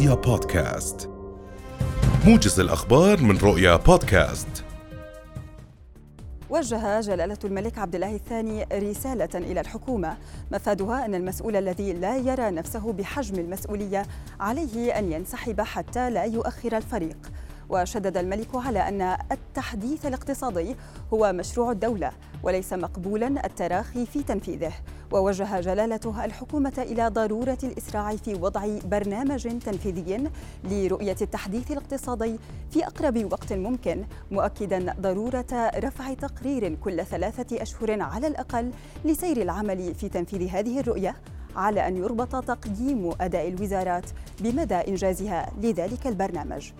رؤيا بودكاست. موجز الأخبار من رؤيا بودكاست. وجه جلالة الملك عبد الله الثاني رسالة إلى الحكومة مفادها أن المسؤول الذي لا يرى نفسه بحجم المسؤولية عليه أن ينسحب حتى لا يؤخر الفريق. وشدد الملك على أن التحديث الاقتصادي هو مشروع الدولة وليس مقبولا التراخي في تنفيذه. ووجه جلالته الحكومة إلى ضرورة الإسراع في وضع برنامج تنفيذي لرؤية التحديث الاقتصادي في أقرب وقت ممكن مؤكدا ضرورة رفع تقرير كل ثلاثة أشهر على الأقل لسير العمل في تنفيذ هذه الرؤية على أن يربط تقييم أداء الوزارات بمدى إنجازها لذلك البرنامج.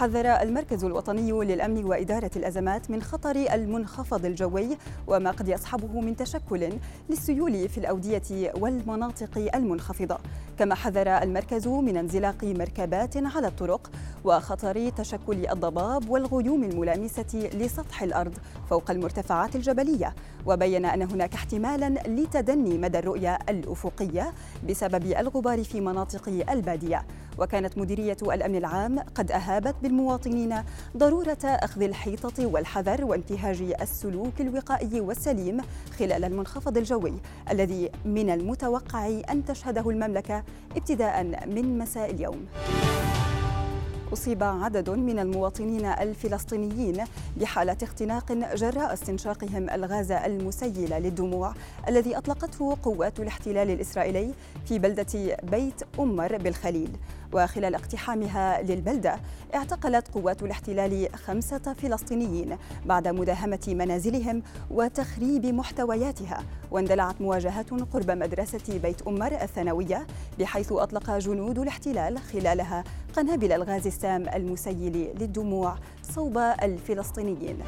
حذر المركز الوطني للأمن وإدارة الأزمات من خطر المنخفض الجوي وما قد يصحبه من تشكل للسيول في الأودية والمناطق المنخفضة. كما حذر المركز من انزلاق مركبات على الطرق وخطر تشكل الضباب والغيوم الملامسة لسطح الأرض فوق المرتفعات الجبلية. وبين أن هناك احتمالا لتدني مدى الرؤية الأفقية بسبب الغبار في مناطق البادية. وكانت مديرية الأمن العام قد أهابت بالمواطنين ضرورة أخذ الحيطة والحذر وانتهاج السلوك الوقائي والسليم خلال المنخفض الجوي الذي من المتوقع أن تشهده المملكة ابتداء من مساء اليوم. أصيب عدد من المواطنين الفلسطينيين بحالة اختناق جراء استنشاقهم الغاز المسيل للدموع الذي أطلقته قوات الاحتلال الإسرائيلي في بلدة بيت أمر بالخليل وخلال اقتحامها للبلدة اعتقلت قوات الاحتلال خمسة فلسطينيين بعد مداهمة منازلهم وتخريب محتوياتها واندلعت مواجهات قرب مدرسة بيت أمر الثانوية بحيث أطلق جنود الاحتلال خلالها قنابل الغاز السام المسيل للدموع صوب الفلسطينيين.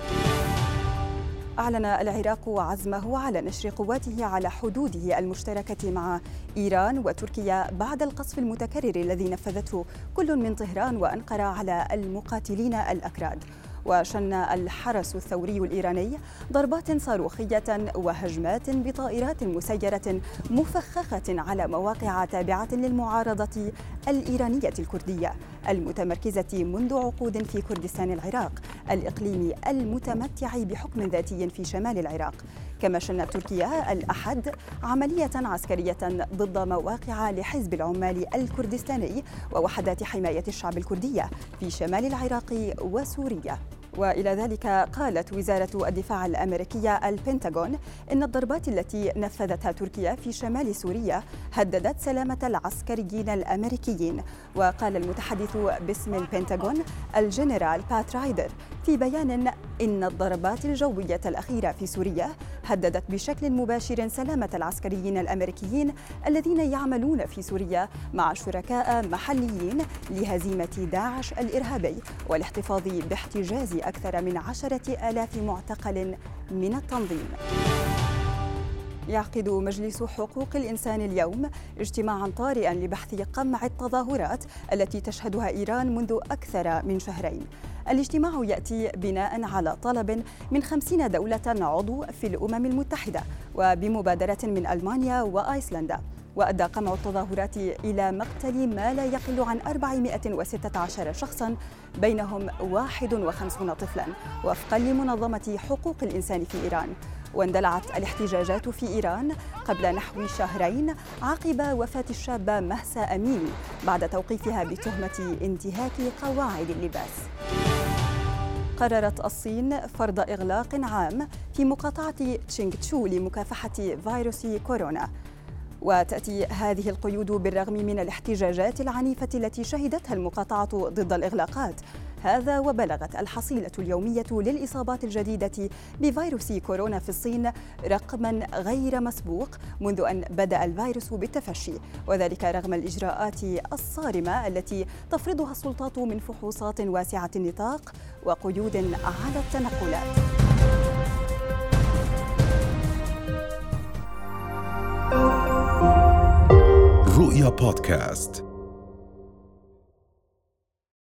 أعلن العراق عزمه على نشر قواته على حدوده المشتركة مع إيران وتركيا بعد القصف المتكرر الذي نفذته كل من طهران وأنقرة على المقاتلين الأكراد. وشن الحرس الثوري الإيراني ضربات صاروخية وهجمات بطائرات مسيرة مفخخة على مواقع تابعة للمعارضة الإيرانية الكردية. المتمركزة منذ عقود في كردستان العراق الإقليم المتمتع بحكم ذاتي في شمال العراق. كما شنت تركيا الأحد عملية عسكرية ضد مواقع لحزب العمال الكردستاني ووحدات حماية الشعب الكردية في شمال العراق وسوريا. وإلى ذلك قالت وزارة الدفاع الأمريكية البنتاغون إن الضربات التي نفذتها تركيا في شمال سوريا هددت سلامة العسكريين الأمريكيين. وقال المتحدث باسم البنتاغون الجنرال بات رايدر في بيان إن الضربات الجوية الأخيرة في سوريا هددت بشكل مباشر سلامة العسكريين الأمريكيين الذين يعملون في سوريا مع شركاء محليين لهزيمة داعش الإرهابي والاحتفاظ باحتجاز أكثر من عشرة آلاف معتقل من التنظيم. يعقد مجلس حقوق الإنسان اليوم اجتماعا طارئا لبحث قمع التظاهرات التي تشهدها إيران منذ أكثر من شهرين. الاجتماع يأتي بناء على طلب من خمسين دولة عضو في الأمم المتحدة وبمبادرة من ألمانيا وآيسلندا. وأدى قمع التظاهرات إلى مقتل ما لا يقل عن 416 شخصا بينهم 51 طفلا وفقا لمنظمة حقوق الإنسان في إيران. واندلعت الاحتجاجات في إيران قبل نحو شهرين عقب وفاة الشابة مهسا أميني بعد توقيفها بتهمة انتهاك قواعد اللباس. قررت الصين فرض إغلاق عام في مقاطعة تشينغ تشو لمكافحة فيروس كورونا. وتأتي هذه القيود بالرغم من الاحتجاجات العنيفة التي شهدتها المقاطعة ضد الإغلاقات. هذا وبلغت الحصيلة اليومية للإصابات الجديدة بفيروس كورونا في الصين رقما غير مسبوق منذ أن بدأ الفيروس بالتفشي. وذلك رغم الإجراءات الصارمة التي تفرضها السلطات من فحوصات واسعة النطاق وقيود على التنقلات. رؤيا بودكاست.